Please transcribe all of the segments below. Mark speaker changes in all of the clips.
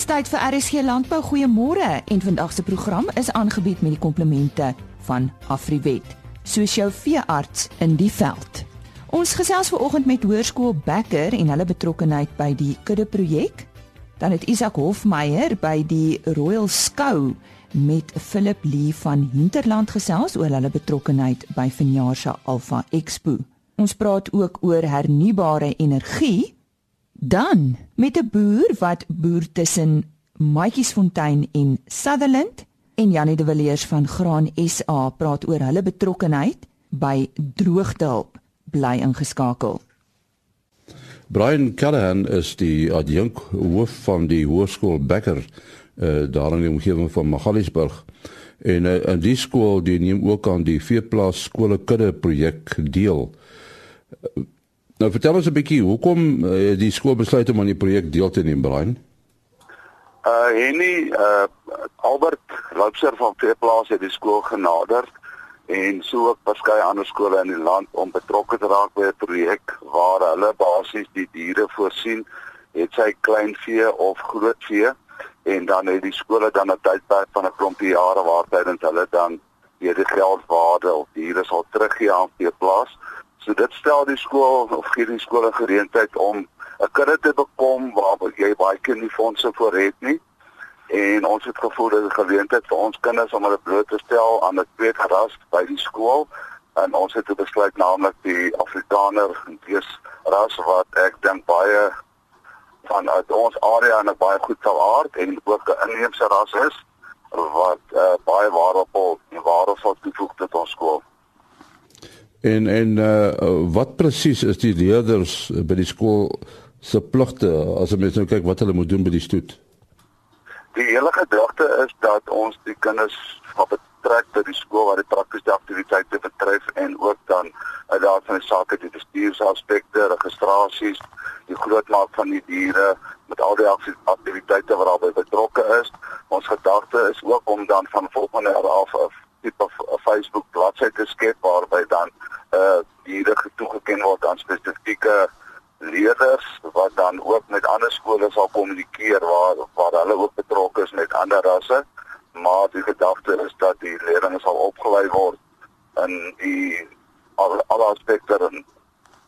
Speaker 1: Dis tyd vir RSG Landbou Goeiemôre en vandag se program is aangebied met die komplemente van Afriwet, soos jou veearts in die veld. Ons gesels vanoggend met Hoërskool Becker en hulle betrokkeheid by die kudde projek. Dan het Isak Hofmeyer by die Royal Skou met Philip Lee van Hinterland gesels oor hulle betrokkeheid by vanjaar se Alpha Expo. Ons praat ook oor hernubare energie Dan met 'n boer wat boer tussen Maatjiesfontein en Sutherland en Janie de Villiers van Graan SA praat oor hulle betrokkeheid by droogtehulp bly ingeskakel.
Speaker 2: Brian Callahan is die adjunk hoof van die hoërskool Becker uh, daar in die omgewing van Magaliesburg. En uh, in die skool die neem ook aan die veeplaas skole kudde projek deel. Nou vertel ons 'n bietjie hoekom uh, die skool besluit om aan die projek deel te neem, Brian.
Speaker 3: Uh Henny uh Albert Loubser van Veeplaas het die skool genader en so ook verskeie ander skole in die land om betrokke te raak by 'n projek waar hulle basies die diere voorsien, het sy klein vee of groot vee en dan het die skole dan 'n tydperk van 'n klompie jare waar tydens hulle dan weer die geldwaarde of diere sal teruggee aan Veeplaas. So dit stel die skool of gee die skool 'n geleentheid om 'n kudde te bekom waar jy baie keer nie fondse vir het nie. En ons het gevoel is 'n geleentheid vir ons kinders om hulle bloot te stel aan 'n tweede ras by die skool. En ons het besluit naamlik die Afrikaner wees ras wat ek dink baie van uit ons area 'n baie goed sal aard en ook 'n inheemse ras is wat uh, baie waardevol en waardevol toevoeg tot ons skool.
Speaker 2: En en uh wat presies is die leerders by die skool se pligte as ons nou kyk wat hulle moet doen by die stoet?
Speaker 3: Die hele gedagte is dat ons die kinders van betrek by die skool waar die praktiese aktiwiteite betref en ook dan uit daardie van die sake die bestuursaspekte, registrasies, die grootmaak van die diere met al die aktiwiteite wat daarbey betrokke is. Ons gedagte is ook om dan van volgende jaar af 'n tipe Facebook bladsy te skep waarby dan uh diere toegeken word aan spesifieke leerders wat dan ook met ander skole sal kommunikeer waar waar hulle ook betrokke is met ander rasse. Maar die gedagte is dat die leerders sal opgelei word in die al al aspekte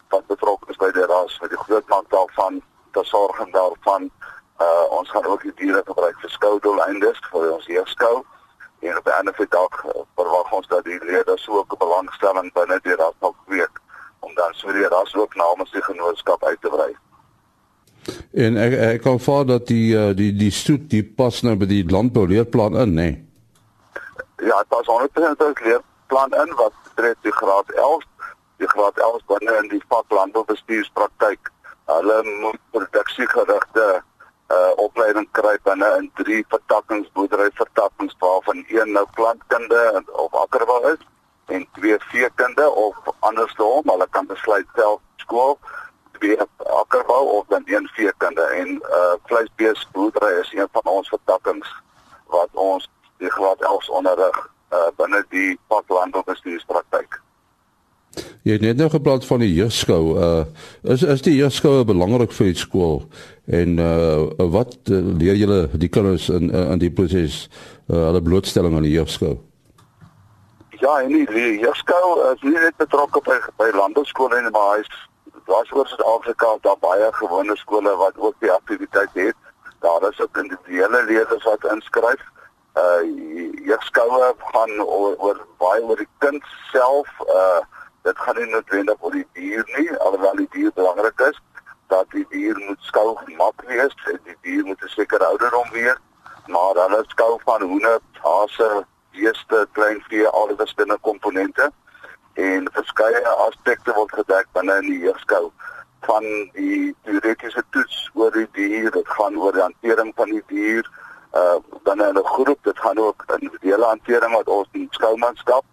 Speaker 3: wat betrokke is by die ras met die grootmaak daarvan te sorg en daarvan. Uh ons gaan ook die diere gebruik vir skoudoeleindes vir ons heerskou en op 'n ander dag verwag ons dat die leerders ook 'n belangstelling binne die ras nog kweek om dan so die ras ook namens die genootskap uit te brei.
Speaker 2: En ek ek kan vaar dat die uh, die die stoet die pas nou by die landbouleerplan in, nê? Nee?
Speaker 3: Ja, dit pas 100% leerplan in wat betref die graad 11, die graad 11 binne in die vak landboubestuurspraktyk. Hulle moet produksiegerigte uh opleiding kry binne in drie vertakkings boerdery vertakkings waarvan een nou plantkunde of akkerbou is en twee veekunde of andersom hulle kan besluit self skool twee akkerbou of dan een veekunde. En uh vleisbees boerdery is een van ons vertakkings wat ons die graad 11 onderrig uh binne die padlandboubestuurspraktyk
Speaker 2: Jy het net nou gepraat van die jeugskou. Uh is is die jeugskou belangrik vir die skool? En uh wat uh, leer julle die kinders in in die proses uh, hulle blootstelling aan die jeugskou?
Speaker 3: Ja, en die, jeugskou is nie net betrokke by by landbouskole en maar hy's daar's oor Suid-Afrika daar baie gewone skole wat ook die aktiwiteit het. Daar is ook individuele leerders wat inskryf. Uh jeugskoue gaan oor, oor baie oor die kind self uh dit gaan nie noodwendig oor die dier nie, alhoewel die dier belangrik is dat die dier moet skou gemak wees, die dier moet 'n sekere ouderdom wees, maar dan is skou van hoene, hase, beeste, kleinvee, al die verskillende komponente en verskeie aspekte word gedek binne in die jeugskou van die teoretiese toets oor die dier, dit gaan oor die hantering van die dier, uh binne 'n groep, dit gaan ook in die hele hantering wat ons in skoumanskap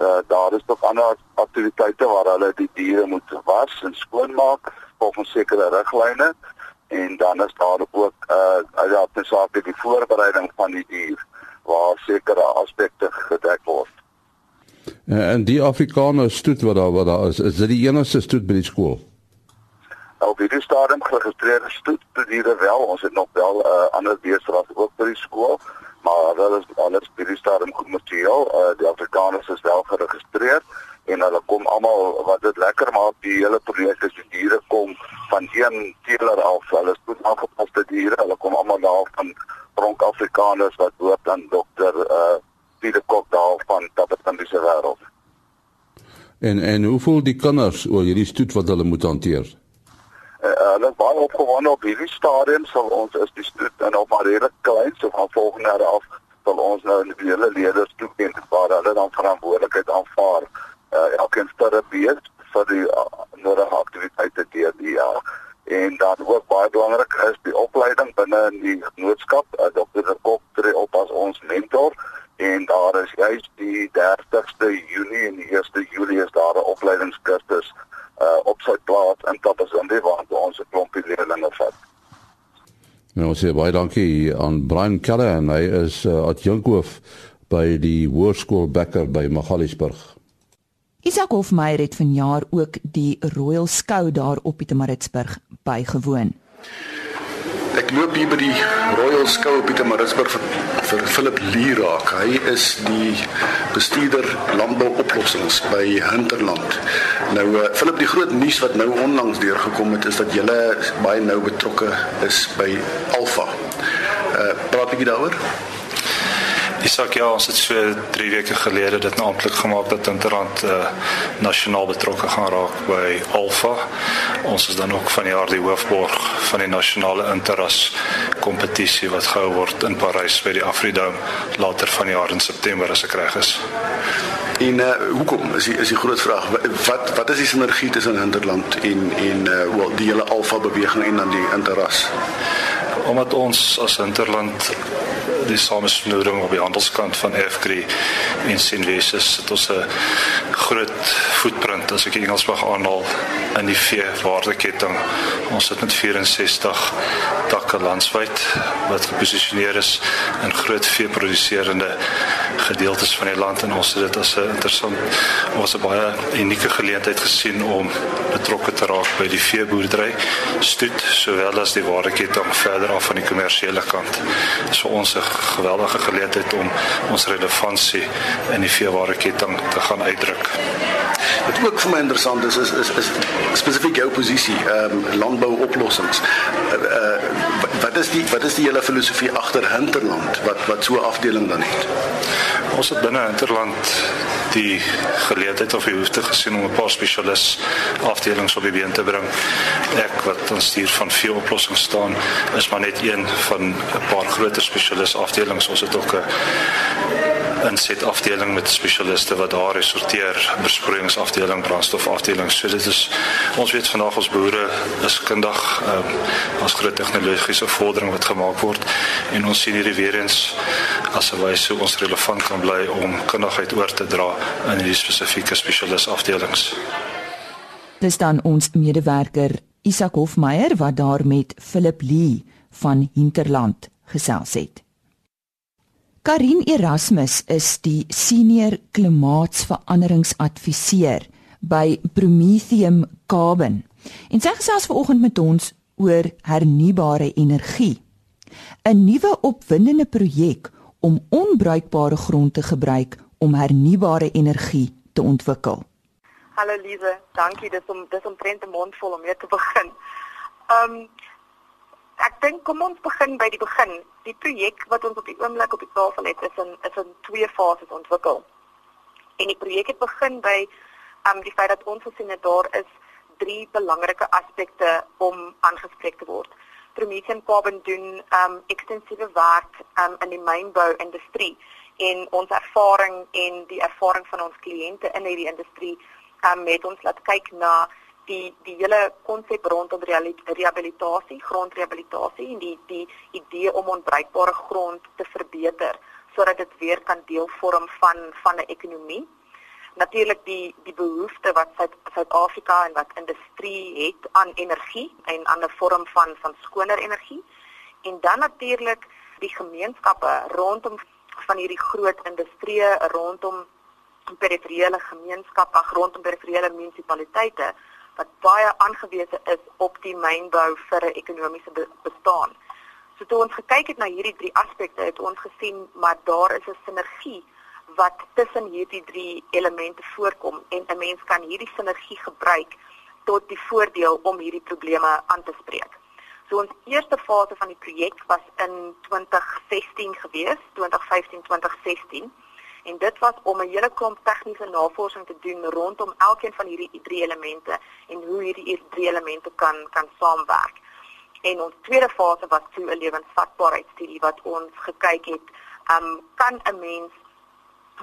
Speaker 3: uh, daar is ook ander aktiwiteite waar hulle die diere moet was en skoonmaak volgens sekere riglyne en dan is daar ook uh ja, tesake die voorbereiding van die dier waar sekere aspekte gedek word.
Speaker 2: En die Afrikaner stoet wat daar wat daar is, is dit die enigste stoet by die skool?
Speaker 3: op hierdie stadium geregistreerde stoetdiere wel. Ons het nog wel uh, ander beeste ook by die skool, maar hulle is alles by die stadium kommersieel. Uh, die Afrikaners is wel geregistreer en hulle kom almal wat dit lekker maak die hele projek is die diere kom van een teeler af. Hulle is goed aangepaste diere. Hulle kom almal daar van Bronk Afrikaners wat hoort aan dokter uh Pieter Kok daar van Tabatandiese wêreld.
Speaker 2: En en hoe voel die kinders oor hierdie stoet wat hulle moet hanteer?
Speaker 3: Uh, hulle is baie opgewonde op hierdie stadium sal ons is die stoet en op redelik klein so van volgende jaar af sal ons nou in die hele leerders toeken waar hulle dan verantwoordelikheid aanvaar. Uh, elkeen sterre beet vir die uh, nodige aktiwiteite deur die jaar. En dan ook baie belangrik is die opleiding binne in die genootskap. Uh, Dr. Kok tree op as ons mentor en daar is juist die 30ste Junie en die 1ste Julie is daar 'n opleidingskursus uh op sy plaas in Tappazimbi waar ons 'n klompie leerders het.
Speaker 2: Nou sê baie dankie aan Brian Keller en hy is uh, adjunkhoof by die Hoërskool Becker by Magaliesburg.
Speaker 1: Isak Hofmeyer het vanjaar ook die Royal Skou daar op Pietermaritzburg bygewoon.
Speaker 4: Ek loop hier by die Royal Skou op Pietermaritzburg vir, vir Philip Lee raak. Hy is die bestuurder landbouoplossings by Hinterland. Nou uh, Philip, die groot nuus wat nou onlangs deurgekom het is dat jy baie nou betrokke is by Alpha. Uh praat 'n bietjie daaroor.
Speaker 5: Isak ja, ons het so 3 weke gelede dit nou amptelik gemaak dat Interrand uh, nasionaal betrokke gaan raak by Alpha. Ons is dan ook van die jaar die hoofborg van die nasionale interras kompetisie wat gehou word in Parys by die Afridome later van die jaar in September as ek reg is.
Speaker 4: En uh, hoekom is die, is die groot vraag wat wat is die sinergie tussen Hinterland en en uh, wel die hele Alpha beweging en dan die interras?
Speaker 5: Omdat ons as Hinterland die samesnoering op die handelskant van F3 en Sinweses het ons 'n groot footprint as ek Engels mag aanhaal in die vee waardeketting. Ons sit met 64 takke landwyd wat geposisioneer is in groot veeproduserende gedeeltes van die land en ons het dit as 'n interessant ons 'n baie unieke geleentheid gesien om betrokke te raak by die veeboerdery stoet sowel as die waardeketting verder af van die kommersiële kant. Vir ons geweldige geleentheid om ons relevantie in die veewareketting te gaan uitdruk.
Speaker 4: Wat ook vir my interessant is is is, is spesifiek jou posisie, ehm um, landbouoplossings. Uh, uh, wat is die wat is die hele filosofie agter Hinterland wat wat so 'n afdeling dan het?
Speaker 5: Ons het binne Hinterland die geleentheid of die hoefte gesien om 'n paar spesialis afdelings op die been te bring. Ek wat ons stuur van veel oplossings staan, is maar net een van 'n paar groter spesialis afdelings. Ons het ook 'n inset afdeling met spesialiste wat daar resorteer, besproeiingsafdeling, brandstofafdeling. So dit is ons weet vandag ons boere is kundig, ehm um, ons groot tegnologiese vordering wat gemaak word en ons sien hierdie weer eens as 'n wyse hoe ons relevant kan bly om kundigheid oor te dra in hierdie spesifieke spesialis afdelings.
Speaker 1: Dis dan ons medewerker Isak Hofmeyer wat daar met Philip Lee van Hinterland gesels het. Karin Erasmus is die senior klimaatsveranderingsadviseur by Prometheum Carbon. En sy gesels vanoggend met ons oor hernubare energie. 'n Nuwe opwindende projek om onbruikbare grond te gebruik om hernubare energie te ontwikkel.
Speaker 6: Hallo Lize, dankie dis om dis omtrent 'n mond vol om mee te begin. Um ek dink kom ons begin by die begin. Die projek wat ons op die oomblik op die tafel het is in is in twee fases ontwikkel. En die projek het begin by um die feit dat ons gesien het daar is drie belangrike aspekte om aangespreek te word. Promethean Carbon doen um ekstensiewe werk um in die mynbou industrie en ons ervaring en die ervaring van ons kliënte in hierdie industrie um met ons laat kyk na die die hele konsep rondom rehabilitasie, grondrehabilitasie en die die idee om onbruikbare grond te verbeter sodat dit weer kan deel vorm van van 'n ekonomie. Natuurlik die die behoefte wat Suid-Afrika en wat industrie het aan energie en aan 'n vorm van van skoner energie. En dan natuurlik die gemeenskappe rondom van hierdie groot industrie rondom periferiele gemeenskappe rondom periferiele munisipaliteite wat baie aangewese is op die mynbou vir 'n ekonomiese be bestaan. So toe ons gekyk het na hierdie drie aspekte, het ons gesien maar daar is 'n sinergie wat tussen hierdie drie elemente voorkom en 'n mens kan hierdie sinergie gebruik tot die voordeel om hierdie probleme aan te spreek. So ons eerste fase van die projek was in 2016 gewees, 2015-2016 en dit was om 'n hele klomp tegniese navorsing te doen rondom elkeen van hierdie drie elemente en hoe hierdie drie elemente kan kan saamwerk. En ons tweede fase was toe 'n lewensvatbaarheidstudie wat ons gekyk het, um, kan 'n mens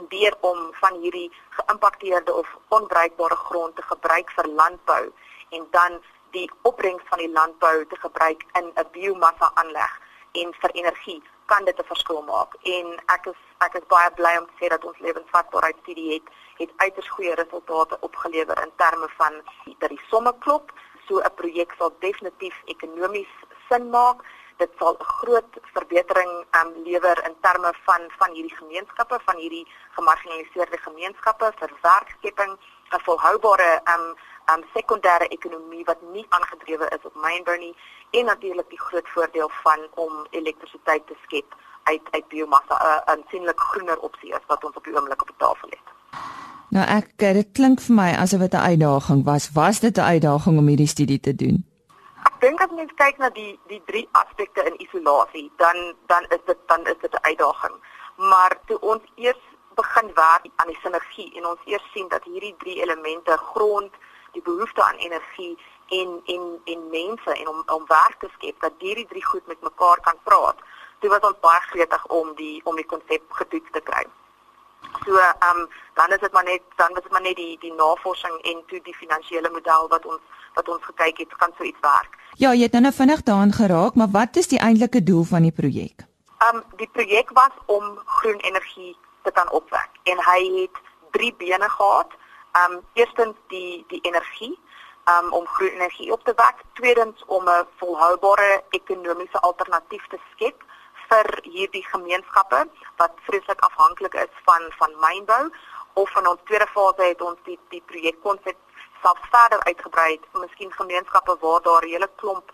Speaker 6: deur om van hierdie geïmpakteerde of onbruikbare grond te gebruik vir landbou en dan die opbrengs van die landbou te gebruik in 'n biomassa aanleg en vir energie kan dit 'n verskil maak. En ek is ek is baie bly om te sê dat ons lewensvatbaarheidstudie het het uiters goeie resultate opgelewer in terme van dat die somme klop. So 'n projek sal definitief ekonomies sin maak. Dit sal 'n groot verbetering um, lewer in terme van van hierdie gemeenskappe van hierdie gemarginaliseerde gemeenskappe vir werkskepping 'n volhoubare um, um sekondêre ekonomie wat nie aangedrewe is op mynbou nie en natuurlik die groot voordeel van om elektrisiteit te skep uit uit biomassa 'n uh, aansienlik groener opsie is wat ons op die oomblik op die tafel het.
Speaker 1: Nou ek eh, dit klink vir my asof dit 'n uitdaging was. Was dit 'n uitdaging om hierdie studie te doen?
Speaker 6: Ek dink as mens kyk na die die drie aspekte in isolasie, dan dan is dit dan is dit 'n uitdaging. Maar toe ons eers begin werk aan die sinergie en ons eers sien dat hierdie drie elemente grond, die behoefte aan energie en en en mense en om om werk te skep dat hierdie drie goed met mekaar kan praat. Dit was ons baie gretig om die om die konsep getoets te kry. So ehm um, dan is dit maar net dan was dit maar net die die navorsing en toe die finansiële model wat ons wat ons gekyk het kan so iets werk.
Speaker 1: Ja, jy het nou, nou vinnig daaraan geraak, maar wat is die eintlike doel van die projek?
Speaker 6: Ehm um, die projek was om groen energie te kan opwek en hy het drie bene gehad. Ehm um, eerstens die die energie um, om groen energie op te wek, tweedens om 'n volhoubare ekonomiese alternatief te skep vir hierdie gemeenskappe wat vreeslik afhanklik is van van mynbou. Of in ons tweede fase het ons die die projekkonsep self verder uitgebrei. Miskien gemeenskappe waar daar 'n hele klomp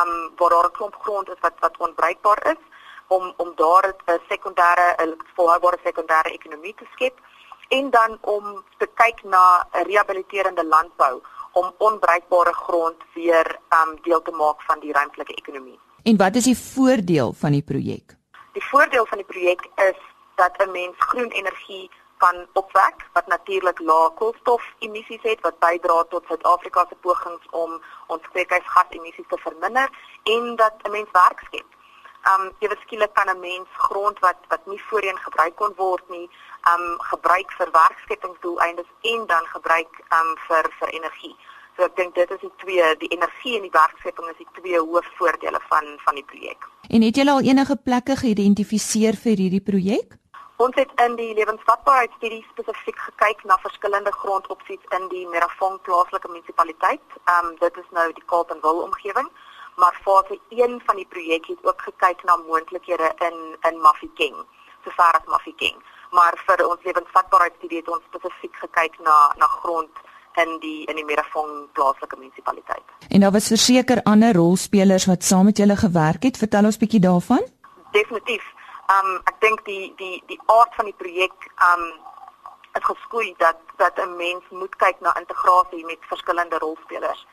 Speaker 6: um waar daar 'n klomp grond is wat wat onbruikbaar is om om daar 'n sekondêre 'n volhoubare sekondêre ekonomie te skep en dan om te kyk na rehabiliterende landbou om onbruikbare grond weer um deel te maak van die ruimtelike ekonomie.
Speaker 1: En wat is die voordeel van die projek?
Speaker 6: Die voordeel van die projek is dat 'n mens groen energie kan opwek wat natuurlik lae koolstofemissies het wat bydra tot Suid-Afrika se pogings om ons kweekhuisgasemissies te verminder en dat 'n mens werk skep. Um ewe skielik kan 'n mens grond wat wat nie voorheen gebruik kon word nie, um gebruik vir werkskepingsdoeleindes en dan gebruik um vir vir energie. So ek dink dit is die twee, die energie en die werkskeping is die twee hoofvoordele van van die projek.
Speaker 1: En het julle al enige plekke geïdentifiseer vir hierdie projek?
Speaker 6: Ons het in die lewensvatbaarheidstudie spesifiek gekyk na verskillende grondopsies in die Merafong plaaslike munisipaliteit. Um dit is nou die Kaap en Wil omgewing maar fase 1 van die projek het ook gekyk na moontlikhede in in Mafikeng, sover as Mafikeng. Maar vir ons lewensvatbaarheidstudie het ons spesifiek gekyk na na grond in die in die Merafong plaaslike munisipaliteit.
Speaker 1: En daar was verseker ander rolspelers wat saam met julle gewerk het. Vertel ons bietjie daarvan.
Speaker 6: Definitief. Um ek dink die die die aard van die projek um is geskoei dat dat 'n mens moet kyk na integrasie met verskillende rolspelers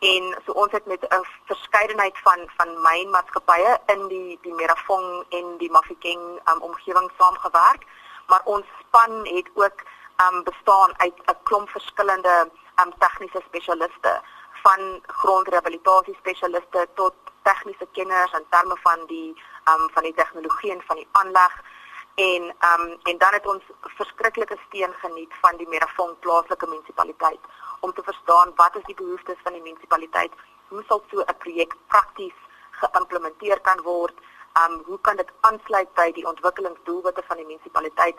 Speaker 6: en so ons het met 'n verskeidenheid van van mynmaatskappye in die die Merafong en die Mafikeng um, omgewing saamgewerk maar ons span het ook um, bestaan uit 'n klomp verskillende um, tegniese spesialiste van grondrehabilitasie spesialiste tot tegniese kenners in terme van die um, van die tegnologie en van die aanleg. En um, en dan het ons verskriklike steun geniet van die Merafong plaaslike munisipaliteit om te verstaan wat is die behoeftes van die munisipaliteit, hoe sal so 'n projek prakties geïmplementeer kan word, um hoe kan dit aansluit by die ontwikkelingsdoelwitte van die munisipaliteit?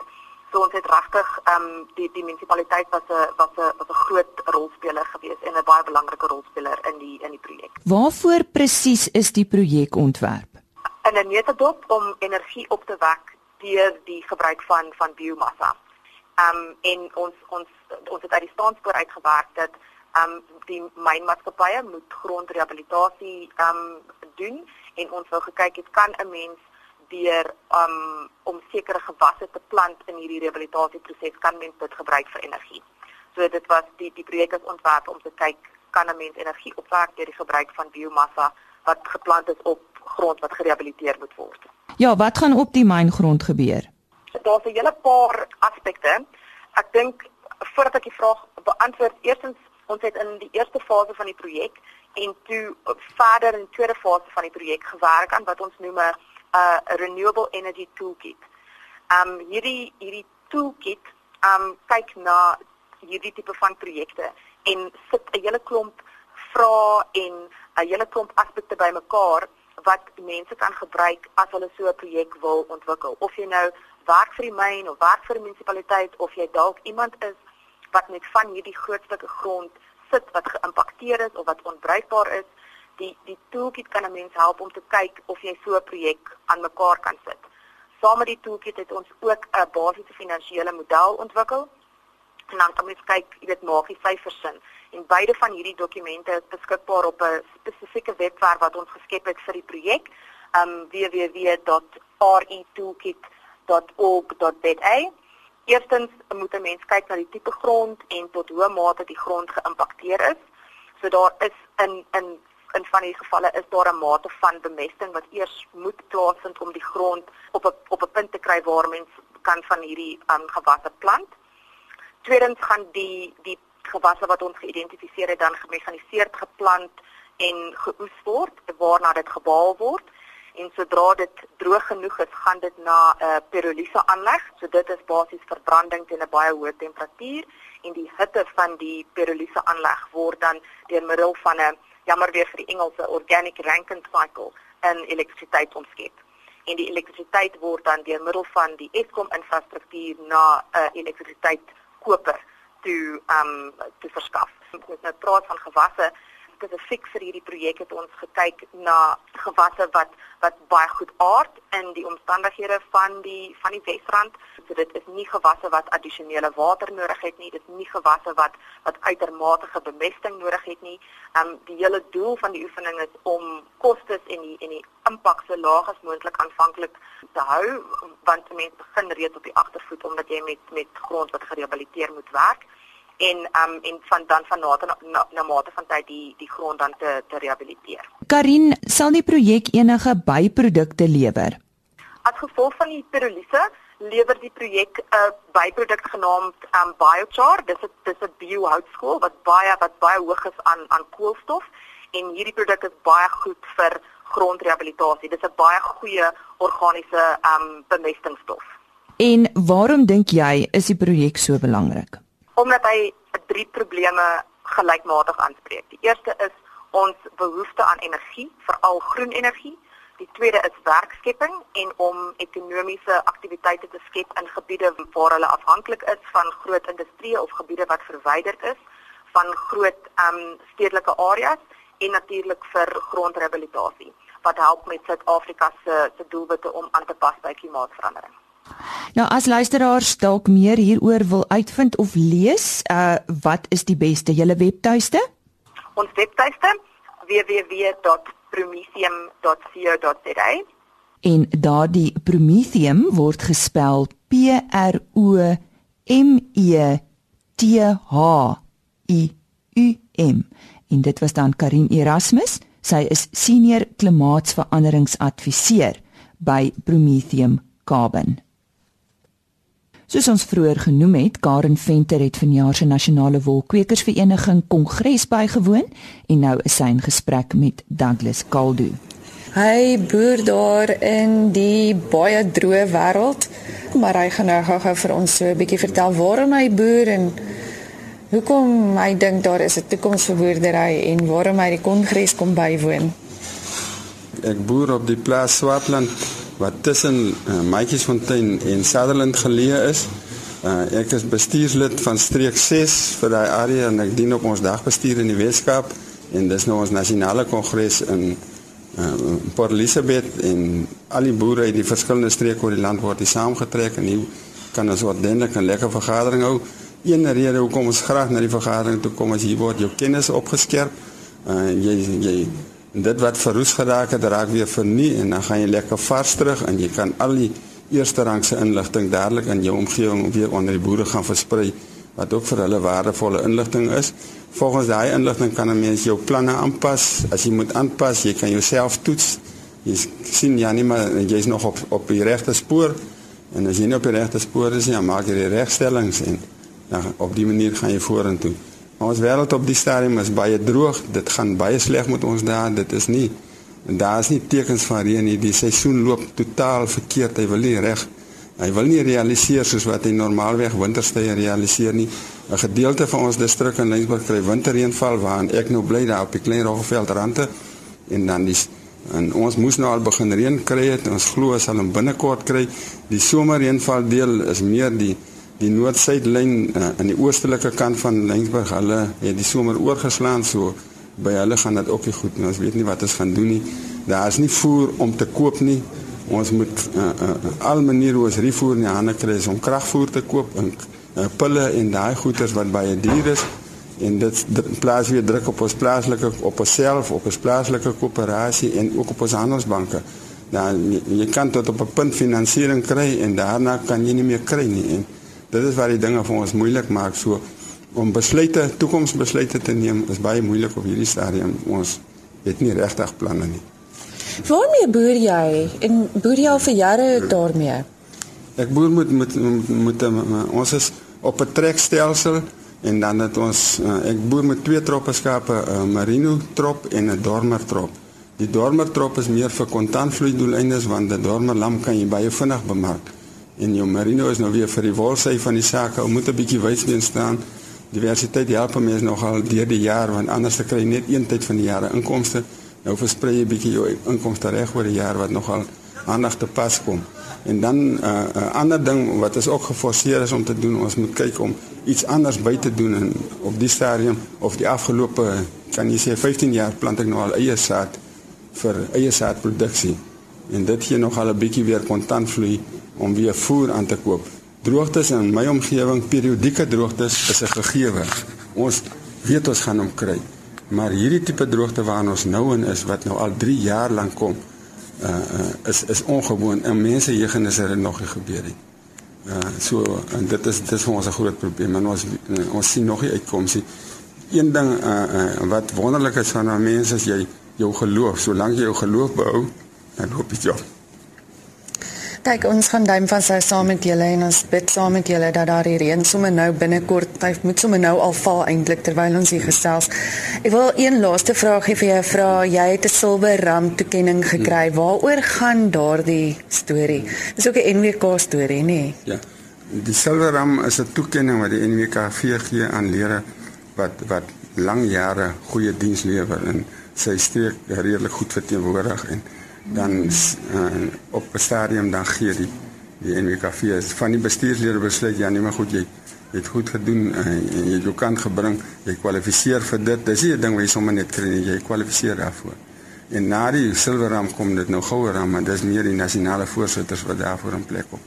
Speaker 6: So ons het regtig um die die munisipaliteit was 'n was 'n was 'n groot rolspeler gewees en 'n baie belangrike rolspeler in die in die projek.
Speaker 1: Waarvoor presies is die projek ontwerp?
Speaker 6: In 'n netedop om energie op te wek deur die gebruik van van biomassa. Um en ons ons ons het uit die staanspoor uitgewerk dat Ehm um, die mynmaatskappye moet grondrehabilitasie ehm um, doen en ons wou gekyk het kan 'n mens deur um, om sekere gewasse te plant in hierdie rehabilitasieproses kan mens dit gebruik vir energie. So dit was die die projek is ontwerp om te kyk kan 'n mens energie opwek deur die gebruik van biomassa wat geplant is op grond wat gerehabiliteer moet word.
Speaker 1: Ja, wat gaan op die myngrond gebeur?
Speaker 6: Daar's 'n hele paar aspekte. Ek dink voordat ek die vraag beantwoord, eerstens ons het in die eerste fase van die projek en toe verder in die tweede fase van die projek gewerk aan wat ons noem 'n uh, renewable energy toolkit. Um hierdie hierdie toolkit um kyk na hierdie tipe van projekte en sit 'n hele klomp vrae en 'n hele klomp aspekte bymekaar wat mense kan gebruik as hulle so 'n projek wil ontwikkel. Of jy nou werk vir die myn of werk vir 'n munisipaliteit of jy dalk iemand is wat net van hierdie groot stukke grond sit wat geïmpakteer is of wat onbruikbaar is, die die toolkit kan 'n mens help om te kyk of jy so 'n projek aan mekaar kan sit. Saam met die toolkit het ons ook 'n basiese finansiële model ontwikkel. En dan kan mens kyk, jy weet, maak die syfers sin. En beide van hierdie dokumente is beskikbaar op 'n spesifieke webwerf wat ons geskep het vir die projek, um www.retoolkit.org.za. Eerstens moet 'n mens kyk na die tipe grond en tot hoe mate die grond geïmpakteer is. So daar is in in in van die gevalle is daar 'n mate van bemesting wat eers moet plaasvind om die grond op 'n op 'n punt te kry waar mens kan van hierdie um, gewasse plant. Tweedens gaan die die gewasse wat ons geïdentifiseer het dan gemekaniseerd geplant en geoes word waarna dit gebaal word en sodra dit droog genoeg is gaan dit na 'n uh, pirolise aanleg so dit is basies verbranding teen 'n baie hoë temperatuur en die hitte van die pirolise aanleg word dan deur middel van 'n jammer weer vir die Engelse organic Rankine cycle in elektrisiteit omskep. En die elektrisiteit word dan deur middel van die Eskom infrastruktuur na 'n uh, elektrisiteitskoper toe um te verskaf. Ons nou praat van gewasse spesifiek vir hierdie projek het ons gekyk na gewasse wat wat baie goed aard in die omstandighede van die van die Wesrand. So dit is nie gewasse wat addisionele water nodig het nie. Dit is nie gewasse wat wat uitermate bemesting nodig het nie. Ehm um, die hele doel van die oefening is om kostes en die en die impak so laag as moontlik aanvanklik te hou want mense begin reeds op die agtervoet omdat jy met met grond wat gerehabiliteer moet werk en um en van dan van na na, na mate van tyd die die grond dan te te rehabiliteer.
Speaker 1: Karin, sal die projek enige byprodukte lewer?
Speaker 6: As gevolg van die pirolise lewer die projek 'n uh, byproduk genaamd um biochar. Dis 'n dis 'n biohoutskool wat baie wat baie hoog is aan aan koolstof en hierdie produk is baie goed vir grondrehabilitasie. Dis 'n baie goeie organiese um bemestingsstof.
Speaker 1: En waarom dink jy is die projek so belangrik?
Speaker 6: Omdat hy drie probleme gelykmatig aanspreek. Die eerste is ons behoefte aan energie, veral groen energie. Die tweede is werkskepping en om ekonomiese aktiwiteite te skep in gebiede waar hulle afhanklik is van groot industrie of gebiede wat verwyderd is van groot um stedelike areas en natuurlik vir grondrehabilitasie wat help met Suid-Afrika se se doelwitte om aan te pas by klimaatsverandering.
Speaker 1: Nou as luisteraars dalk meer hieroor wil uitvind of lees, uh wat is die beste julle webtuiste?
Speaker 6: Ons webtuiste www.prometheum.co.za.
Speaker 1: En daardie Prometheum word gespel P R O M E T H I U M. En dit was dan Karin Erasmus. Sy is senior klimaatsveranderingsadviseur by Prometheum Carbon. Soos ons vroeër genoem het, Karen Venter het vanjaar se nasionale wolkwekersvereniging kongres bygewoon en nou is sy in gesprek met Douglas Kaldu.
Speaker 7: Hy boer daar in die baie droë wêreld, maar hy gaan nou gou-gou vir ons so 'n bietjie vertel waarom hy boer en hoekom hy dink daar is 'n toekoms vir boerdery en waarom hy die kongres kom bywoon.
Speaker 8: Ek boer op die plaas Swartland wat tussen uh, Maatjiesfontein en Sutherland geleë is. Uh, ek is bestuurslid van streek 6 vir daai area en ek dien op ons dagbestuur in die Weskaap en dis nou ons nasionale kongres in uh, Port Elizabeth en al die boere uit die verskillende streke oor die land word hier saamgetrek en hier kan ons ordentlik 'n lekker vergadering hou een rede hoekom ons graag na die vergadering toe kom is hier word jou kennis opgeskerp. Uh jy jy dit wat verroes geraak het, raak weer vernie en dan gaan jy lekker vars terug en jy kan al die eerste rangse inligting dadelik in jou omgewing weer onder die boere gaan versprei wat ook vir hulle waardevolle inligting is. Volgens daai inligting kan 'n mens jou planne aanpas. As jy moet aanpas, jy kan jouself toets. Jy sien ja nie maar jy's nog op op die regte spoor en as jy nie op die regte spoor is nie, maak jy die regstellings en dan op die manier gaan jy vorentoe. Maar ons wêreld op die stadium is baie droog. Dit gaan baie sleg met ons daar. Dit is nie daar is nie tekens van reën nie. Die seisoen loop totaal verkeerd. Hy wil nie reg Hy wil nie realiseer soos wat hy normaalweg winterstye realiseer nie. 'n Gedeelte van ons distrik in Lensburg kry winterreënval waarin ek nou bly daar op die klein Rogeveld rande en dan dis en ons moes nou al begin reën kry het. Ons glo sal hom binnekort kry. Die somerreënval deel is meer die die noord-suidlyn uh, aan die oostelike kant van Lensburg. Hulle het die somer oorgeslaan so by hulle gaan dit ook nie goed nie. Ons weet nie wat ons gaan doen nie. Daar is nie voer om te koop nie. Ons moet uh, uh, al maniere hoe ons rifoer in die hande kry om kragvoer te koop en uh, pille en daai goeders wat baie duur is en dit plaas weer druk op ons plaaslike op onsself op ons plaaslike koöperasie en ook op ons handelsbanke. Dan jy, jy kan tot op 'n punt finansiering kry en daarna kan jy nie meer kry nie en dit is waar die dinge vir ons moeilik maak so om besluite toekomsbesluite te neem is baie moeilik op hierdie stadium ons het nie regtig planne nie.
Speaker 7: Waarmee boer jy? En boer jy al vir jare daarmee?
Speaker 8: Ek boer met met met, met, ons is op 'n trekstelsel en dan het ons uh, ek boer met twee troppe skape, 'n uh, merino trop en 'n dormer trop. Die dormer trop is meer vir kontantvloei doeleindes want 'n dormer lam kan jy baie vinnig bemark. En jou merino is nou weer vir die wolsy van die saak. Ou moet 'n bietjie wysbeen staan. Diversiteit help mense nogal deur die jaar want anders kry jy net een tyd van die jare inkomste. Nou versprei jy bietjie jou inkomste reg oor die jaar wat nogal aandag te pas kom. En dan 'n uh, uh, ander ding wat is ook geforseer is om te doen, ons moet kyk om iets anders by te doen en op die stadium of die afgelope kan jy sê 15 jaar plant ek nou al eie saad vir eie saadproduksie. En dit gee nogal 'n bietjie weer kontantvloei om weer voer aan te koop. Droogtes in my omgewing, periodieke droogtes is 'n gegewe. Ons weet ons gaan hom kry. Maar hierdie tipe droogte waarin ons nou in is wat nou al 3 jaar lank kom, uh, uh is is ongewoon. En mense jeugenisse het dit nog nie gebeur nie. Uh so en dit is dit is vir ons 'n groot probleem. En ons uh, ons sien nog nie uitkomsie. Een ding uh, uh wat wonderlik is van mense is jy jou geloof. Solank jy jou geloof behou, dan hoop jy jou.
Speaker 7: Kyk, ons gaan duim van sy saam met julle en ons bid saam met julle dat daar die reën sommer nou binnekort, hy moet sommer nou al val eintlik terwyl ons hier gesels. Ek wil een laaste vraagie vir jou vra. Jy het 'n silwer ram toekenning gekry. Waaroor gaan daardie storie? Dis ook 'n NWK storie, nê? Nee?
Speaker 8: Ja. Die silwer ram is 'n toekenning wat die NWK gee aan lede wat wat lang jare goeie diens lewer en sy streek redelik goed verteenwoordig en dan uh, op 'n stadium dan gee die die NWKV van die bestuurslede besluit ja nee maar goed jy het goed gedoen uh, jy het jou kant gebring jy kwalifiseer vir dit dis nie 'n ding wat jy sommer net kry nie jy kwalifiseer daarvoor en na die silwerram kom dit nou goue ram maar dis meer die nasionale voorsitters wat daarvoor in plek kom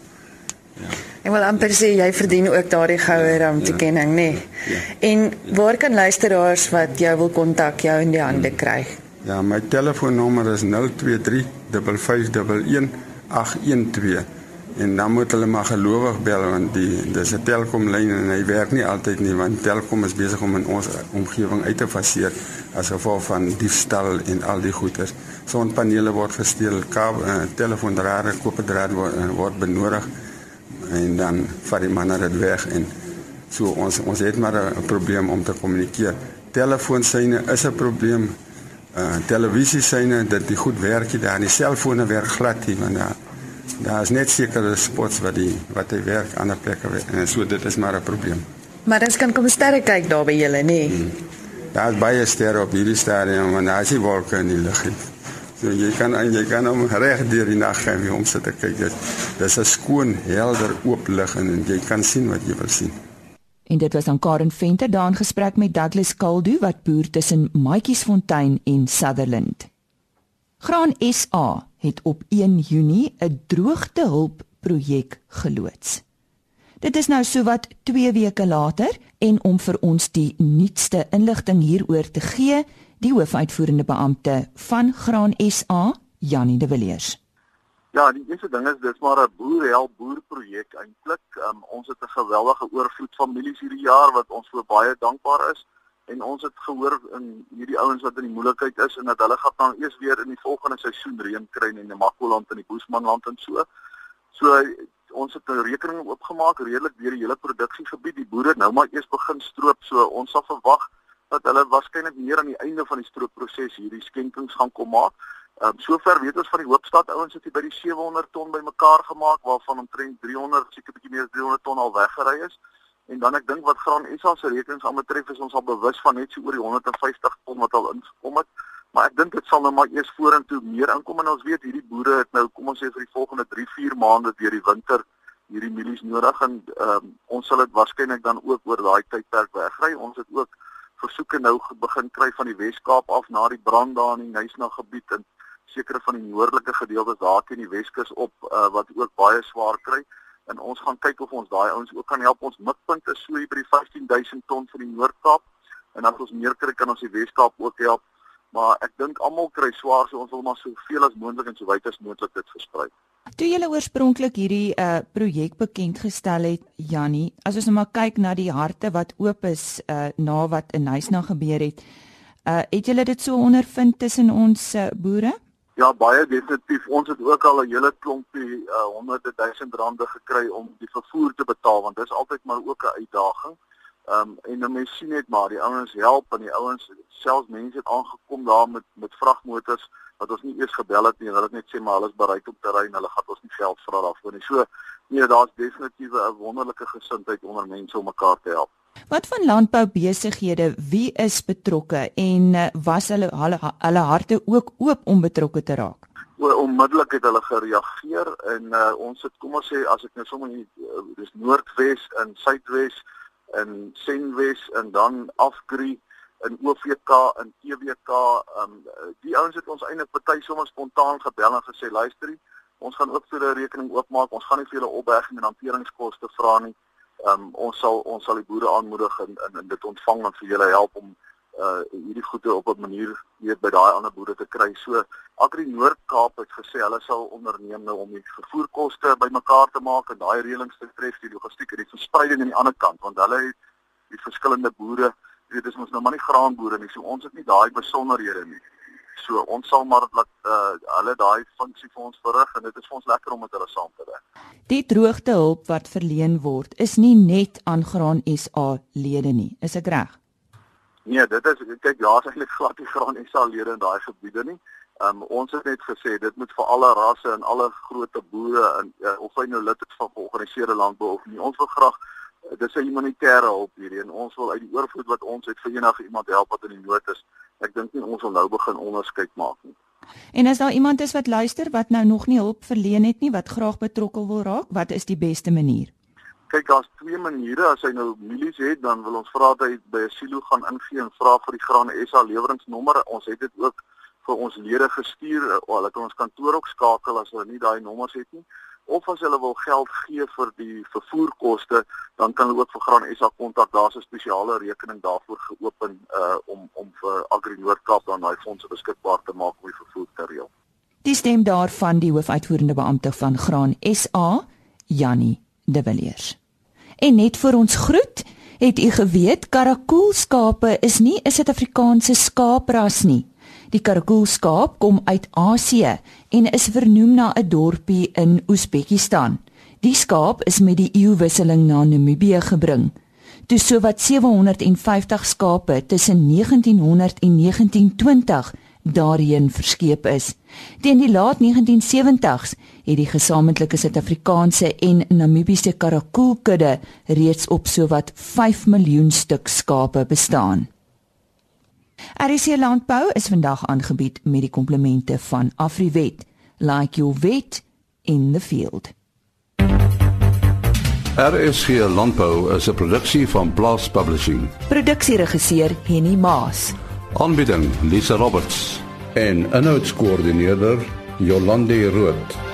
Speaker 7: ja En wel amper sê jy verdien ook daardie goue ram te kenning, nê. Nee. Ja. En waar kan luisteraars wat jou wil kontak jou in die hande kry? Hmm.
Speaker 8: Ja, my telefoonnommer is 023 551 812 en dan moet hulle maar gelowig bel want die dis 'n Telkom lyn en hy werk nie altyd nie want Telkom is besig om in ons omgewing uit te faseer as gevolg van diefstal en al die goeders. Sonpanele word gesteel, kabel, uh, telefoondrade, koperdraad word, uh, word benodig en dan vat die manne dit weg en so ons ons het maar 'n probleem om te kommunikeer. Telefoonsyne is 'n probleem uh, televisiesyne dat die goed werk hier daar die selfone werk glad hier want daar daar is net sekere spots wat die wat hy werk ander plekke en so dit is maar 'n probleem.
Speaker 7: Maar dan kan kom sterre kyk daar by julle nê. Nee. Hmm.
Speaker 8: Daar is baie sterre op hierdie stadium en daar is die wolke in die lug. So jy kan jy kan om reg deur die nag gaan om sit te kyk. Dit is 'n skoon, helder oop lig en jy kan sien wat jy wil sien.
Speaker 1: En dit was aan Karen Venter daan gesprek met Douglas Kaldu wat boer tussen Maatjiesfontein en Sutherland. Graan SA het op 1 Junie 'n droogtehulp projek geloods. Dit is nou sowat 2 weke later en om vir ons die nuutste inligting hieroor te gee, die hoofuitvoerende beampte van Graan SA, Janie de Villiers.
Speaker 9: Ja, die eerste ding is dis maar 'n boerhelp boer projek eintlik. Um, ons het 'n geweldige oorvloed families hierdie jaar wat ons so baie dankbaar is en ons het gehoor in hierdie ouens wat in die moeilikheid is en dat hulle gaan dan eers weer in die volgende seisoen reën kry in die Makoland en die Boesmanland en so. So ons het 'n rekening oopgemaak redelik deur die hele produksiegebied. Die boere nou maar eers begin stroop, so ons sal verwag dat hulle waarskynlik meer aan die einde van die stroopproses hierdie skenkings gaan kom maak. Ehm um, sover weet ons van die Hoopstad ouens het hier by die 700 ton bymekaar gemaak waarvan omtrent 300 seker bietjie meer as 300 ton al weggery is. En dan ek dink wat Graan SA se rekenings aan betref is ons al bewus van net so oor die 150 ton wat al ingekom het. Maar ek dink dit sal nou maar eers vorentoe meer inkom en ons weet hierdie boere het nou kom ons sê vir die volgende 3-4 maande deur die winter hierdie mielies nodig en ehm um, ons sal dit waarskynlik dan ook oor daai tydperk wegry. Ons het ook versoeke nou begin kry van die Wes-Kaap af na die brand daar in die Nysna gebied en sekere van die noordelike gedeeltes daar teen die Weskus op uh, wat ook baie swaar kry en ons gaan kyk of ons daai ouens ook kan help ons mikpunt is so hier by die 15000 ton vir die Noord-Kaap en as ons meer kry kan ons die Wes-Kaap ook help maar ek dink almal kry swaar so ons wil maar soveel as moontlik en so wyd as moontlik dit versprei.
Speaker 1: Toe jy oorspronklik hierdie uh projek bekend gestel het Jannie, as ons nou maar kyk na die harte wat oop is uh na wat in Huisna gebeur het, uh het julle dit so ondervind tussen ons uh, boere?
Speaker 9: Ja, baie definitief. Ons het ook al 'n hele klompie uh honderde duisend rande gekry om die vervoer te betaal want dit is altyd maar ook 'n uitdaging. Ehm um, en dan mens sien net maar die ouens help en die ouens selfs mense het aangekom daar met met vragmotors wat ons nie eers gebel het nie. Hulle het net sê maar hulle is bereid om te ry en hulle gaan ons nie geld vra daarvoor nie. So nee, daar's definitief 'n wonderlike gesindheid onder mense om mekaar te help.
Speaker 1: Wat van landboubesighede, wie is betrokke en eh, was hulle hulle hulle harte ook oop om betrokke te raak?
Speaker 9: O, onmiddellik het hulle gereageer en uh, ons het kom ons sê as ek nou sommer hier uh, dis Noordwes en Suidwes en Senwes en dan Afgri in OVK en TWK um die ouens het ons eintlik party sommer spontaan gebel en gesê luister ons gaan ook vir 'n rekening oopmaak. Ons gaan nie vir julle opberging en hanteringskoste vra nie. Ehm um, ons sal ons sal die boere aanmoedig en in in dit ontvang en vir julle help om uh hierdie goede op 'n manier weer by daai ander boere te kry. So Agri Noord-Kaap het gesê hulle sal onderneem nou om die vervoerkoste bymekaar te maak en daai reëlings te tref die logistiek en die verspreiding aan die ander kant want hulle het die verskillende boere, weet dis mos nou maar nie graanboere nie. So ons het nie daai besonderhede nie. So ons sal maar dat uh, hulle daai funksie vir ons verrig en dit is vir ons lekker om met hulle saam te werk.
Speaker 1: Die droogtehulp wat verleen word is nie net aan Graan SA lede nie. Is ek reg?
Speaker 9: Nee, dit is kyk daar's eintlik glad nie Graan SA lede in daai gebiede nie. Um, ons het net gesê dit moet vir alle rasse en alle groot boere en uh, of hy nou lid is van georganiseerde landbou of nie. Ons wil graag dis 'n humanitêre hulp hierdie en ons wil uit die oorvloed wat ons het vir enige iemand help wat in die nood is. Ek dink nie ons wil nou begin onderskeid maak nie.
Speaker 1: En as daar iemand is wat luister wat nou nog nie hulp verleen het nie, wat graag betrokke wil raak, wat is die beste manier?
Speaker 9: Kyk, daar's twee maniere. As hy nou mielies het, dan wil ons vra dat hy by 'n silo gaan ingee en vra vir die Graan SA leweringsnommer. Ons het dit ook vir ons lede gestuur. Hulle kan ons kantoor ook skakel as hulle nie daai nommers het nie of as hulle wil geld gee vir die vervoerkoste, dan kan hulle ook vir Graan SA kontak. Daar's 'n spesiale rekening daarvoor geopen uh om om vir Agri Noord-Kaap dan daai fondse beskikbaar te maak om die vervoer te reël.
Speaker 1: Die stem daarvan die hoofuitvoerende beampte van Graan SA, Jannie De Villiers. En net vir ons groet, het u geweet karakoolskape is nie 'n Suid-Afrikaanse skaapras nie. Die karakoolskaap kom uit Asië en is vernoem na 'n dorpie in Oesbekistan. Die skaap is met die eeuwisseling na Namibië gebring. Toe sowat 750 skape tussen 1900 en 1920 daarheen verskeep is. Teen die laat 1970s het die gesamentlike Suid-Afrikaanse en Namibiese karakoolkudde reeds op sowat 5 miljoen stuk skape bestaan. RC Landbou is vandag aangebied met die komplemente van Afriwet. Like your vet in the field.
Speaker 2: RC Landbou is 'n produksie van Blast Publishing.
Speaker 1: Produksieregisseur Henny Maas.
Speaker 2: Aanbieding Lisa Roberts en 'n notas koördineerder Jolande Rooi.